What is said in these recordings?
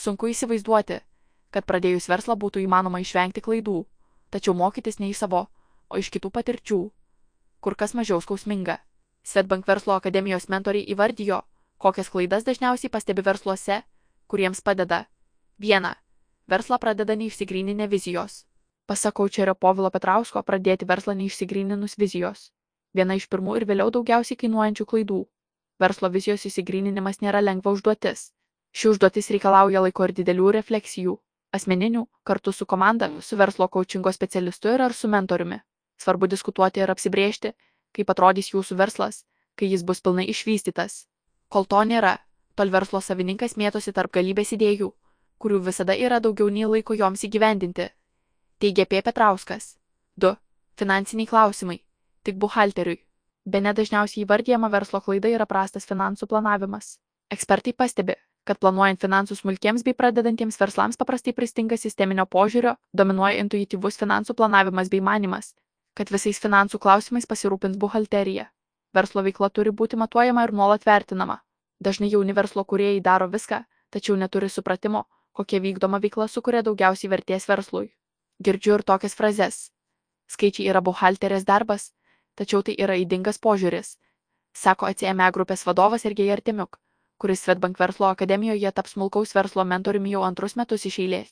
Sunku įsivaizduoti, kad pradėjus verslą būtų įmanoma išvengti klaidų, tačiau mokytis ne iš savo, o iš kitų patirčių, kur kas mažiau skausminga. Svetbank verslo akademijos mentoriai įvardijo, kokias klaidas dažniausiai pastebi versluose, kuriems padeda. 1. Verslą pradeda neišsigryninę vizijos. Pasakau Čerio Povilo Petrausko pradėti verslą neišsigryninus vizijos. Viena iš pirmų ir vėliau daugiausiai kainuojančių klaidų. Verslo vizijos įsigryninimas nėra lengva užduotis. Ši užduotis reikalauja laiko ir didelių refleksijų. Asmeninių, kartu su komanda, su verslo coachingo specialistu ir ar su mentoriumi. Svarbu diskutuoti ir apsibriežti, kaip atrodys jūsų verslas, kai jis bus pilnai išvystytas. Kol to nėra, tol verslo savininkas mėtosi tarp galybės idėjų, kurių visada yra daugiau nei laiko joms įgyvendinti. Teigia P. Petrauskas. 2. Finansiniai klausimai. Tik buhalteriui. Be nedažniausiai įvardyjama verslo klaida yra prastas finansų planavimas. Ekspertai pastebi, kad planuojant finansus smulkiems bei pradedantiems verslams paprastai pristinga sisteminio požiūrio, dominuoja intuityvus finansų planavimas bei manimas, kad visais finansų klausimais pasirūpins buhalterija. Verslo veikla turi būti matuojama ir nuolat vertinama. Dažnai jauni verslo kuriejai daro viską, tačiau neturi supratimo, kokia vykdoma veikla sukuria daugiausiai vertės verslui. Girdžiu ir tokias frazes. Skaičiai yra buhalterės darbas, tačiau tai yra įdingas požiūris, sako ACME grupės vadovas Ergej Artemiuk, kuris Svetbank verslo akademijoje taps smulkaus verslo mentoriumi jau antrus metus iš eilės.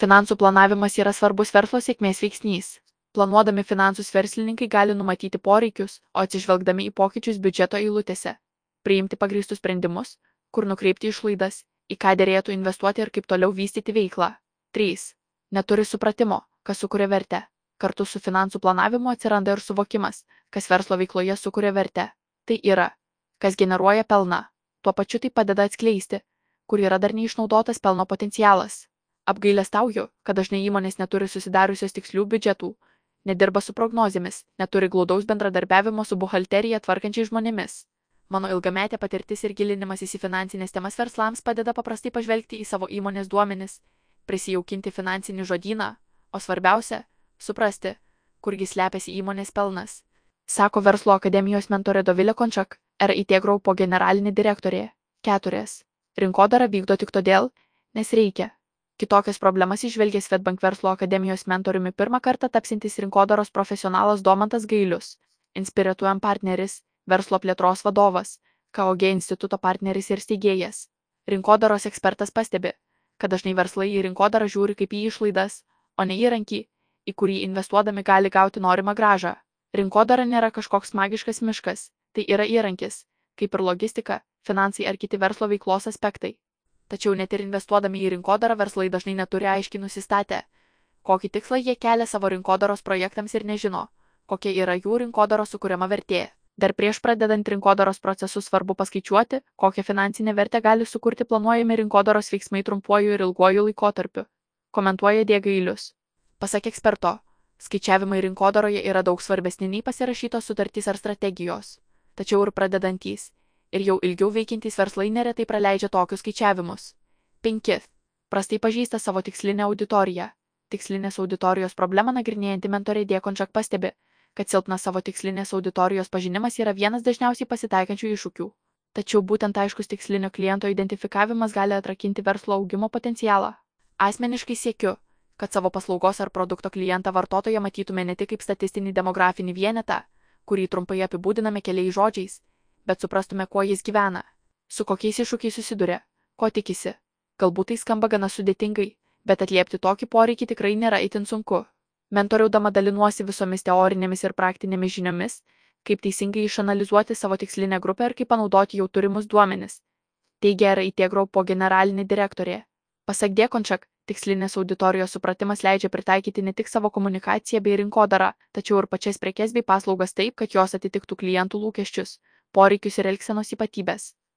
Finansų planavimas yra svarbus verslo sėkmės veiksnys. Planuodami finansus verslininkai gali numatyti poreikius, o atsižvelgdami į pokyčius biudžeto eilutėse, priimti pagristus sprendimus, kur nukreipti išlaidas į ką dėrėtų investuoti ir kaip toliau vystyti veiklą. 3. Neturi supratimo, kas sukuria vertę. Kartu su finansų planavimu atsiranda ir suvokimas, kas verslo veikloje sukuria vertę. Tai yra, kas generuoja pelną. Tuo pačiu tai padeda atskleisti, kur yra dar neišnaudotas pelno potencialas. Apgailestauju, kad dažnai įmonės neturi susidariusios tikslių biudžetų, nedirba su prognozėmis, neturi glaudaus bendradarbiavimo su buhalterija tvarkančiai žmonėmis. Mano ilgametė patirtis ir gilinimasis į finansinės temas verslams padeda paprastai pažvelgti į savo įmonės duomenis, prisijaukinti finansinį žodyną, o svarbiausia - suprasti, kurgi slepiasi įmonės pelnas. Sako Verslo akademijos mentorė Dovilė Končak, RIT Groupo generalinė direktorė. 4. Rinkodara vykdo tik todėl, nes reikia. Kitokias problemas išvelgė Svetbank Verslo akademijos mentoriumi pirmą kartą tapsintis rinkodaros profesionalas Domantas Gailius, Inspiratuojam partneris, verslo plėtros vadovas, KOG instituto partneris ir steigėjas. Rinkodaros ekspertas pastebi, kad dažnai verslai į rinkodarą žiūri kaip į išlaidas, o ne įrankį, į kurį investuodami gali gauti norimą gražą. Rinkodara nėra kažkoks magiškas miškas, tai yra įrankis, kaip ir logistika, finansai ar kiti verslo veiklos aspektai. Tačiau net ir investuodami į rinkodarą verslai dažnai neturi aiškiai nusistatę, kokį tikslą jie kelia savo rinkodaros projektams ir nežino, kokia yra jų rinkodaros sukūriama vertė. Dar prieš pradedant rinkodaros procesus svarbu paskaičiuoti, kokią finansinę vertę gali sukurti planuojami rinkodaros veiksmai trumpuoju ir ilguoju laikotarpiu. Komentuoja Dėgailius. Pasak eksperto, skaičiavimai rinkodaroje yra daug svarbesni nei pasirašytos sutartys ar strategijos. Tačiau ir pradedantys, ir jau ilgiau veikiantys verslai neretai praleidžia tokius skaičiavimus. 5. Prastai pažįsta savo tikslinę auditoriją. Tikslinės auditorijos problemą nagrinėjanti mentorė Dėkončak pastebi, kad silpnas savo tikslinės auditorijos pažinimas yra vienas dažniausiai pasitaikančių iššūkių. Tačiau būtent aiškus tikslinio kliento identifikavimas gali atrakinti verslo augimo potencialą. Asmeniškai siekiu, kad savo paslaugos ar produkto klientą vartotoją matytume ne tik kaip statistinį demografinį vienetą, kurį trumpai apibūdiname keliais žodžiais, bet suprastume, kuo jis gyvena, su kokiais iššūkiais susiduria, ko tikisi. Galbūt tai skamba gana sudėtingai, bet atliepti tokį poreikį tikrai nėra itin sunku. Mentoriaudama dalinuosi visomis teorinėmis ir praktinėmis žiniomis, kaip teisingai išanalizuoti savo tikslinę grupę ir kaip panaudoti jau turimus duomenis. Teigia RIT Groupo generalinė direktorė. Pasak Dėkončak, tikslinės auditorijos supratimas leidžia pritaikyti ne tik savo komunikaciją bei rinkodarą, tačiau ir pačias prekes bei paslaugas taip, kad jos atitiktų klientų lūkesčius, poreikius ir elgsenos ypatybės.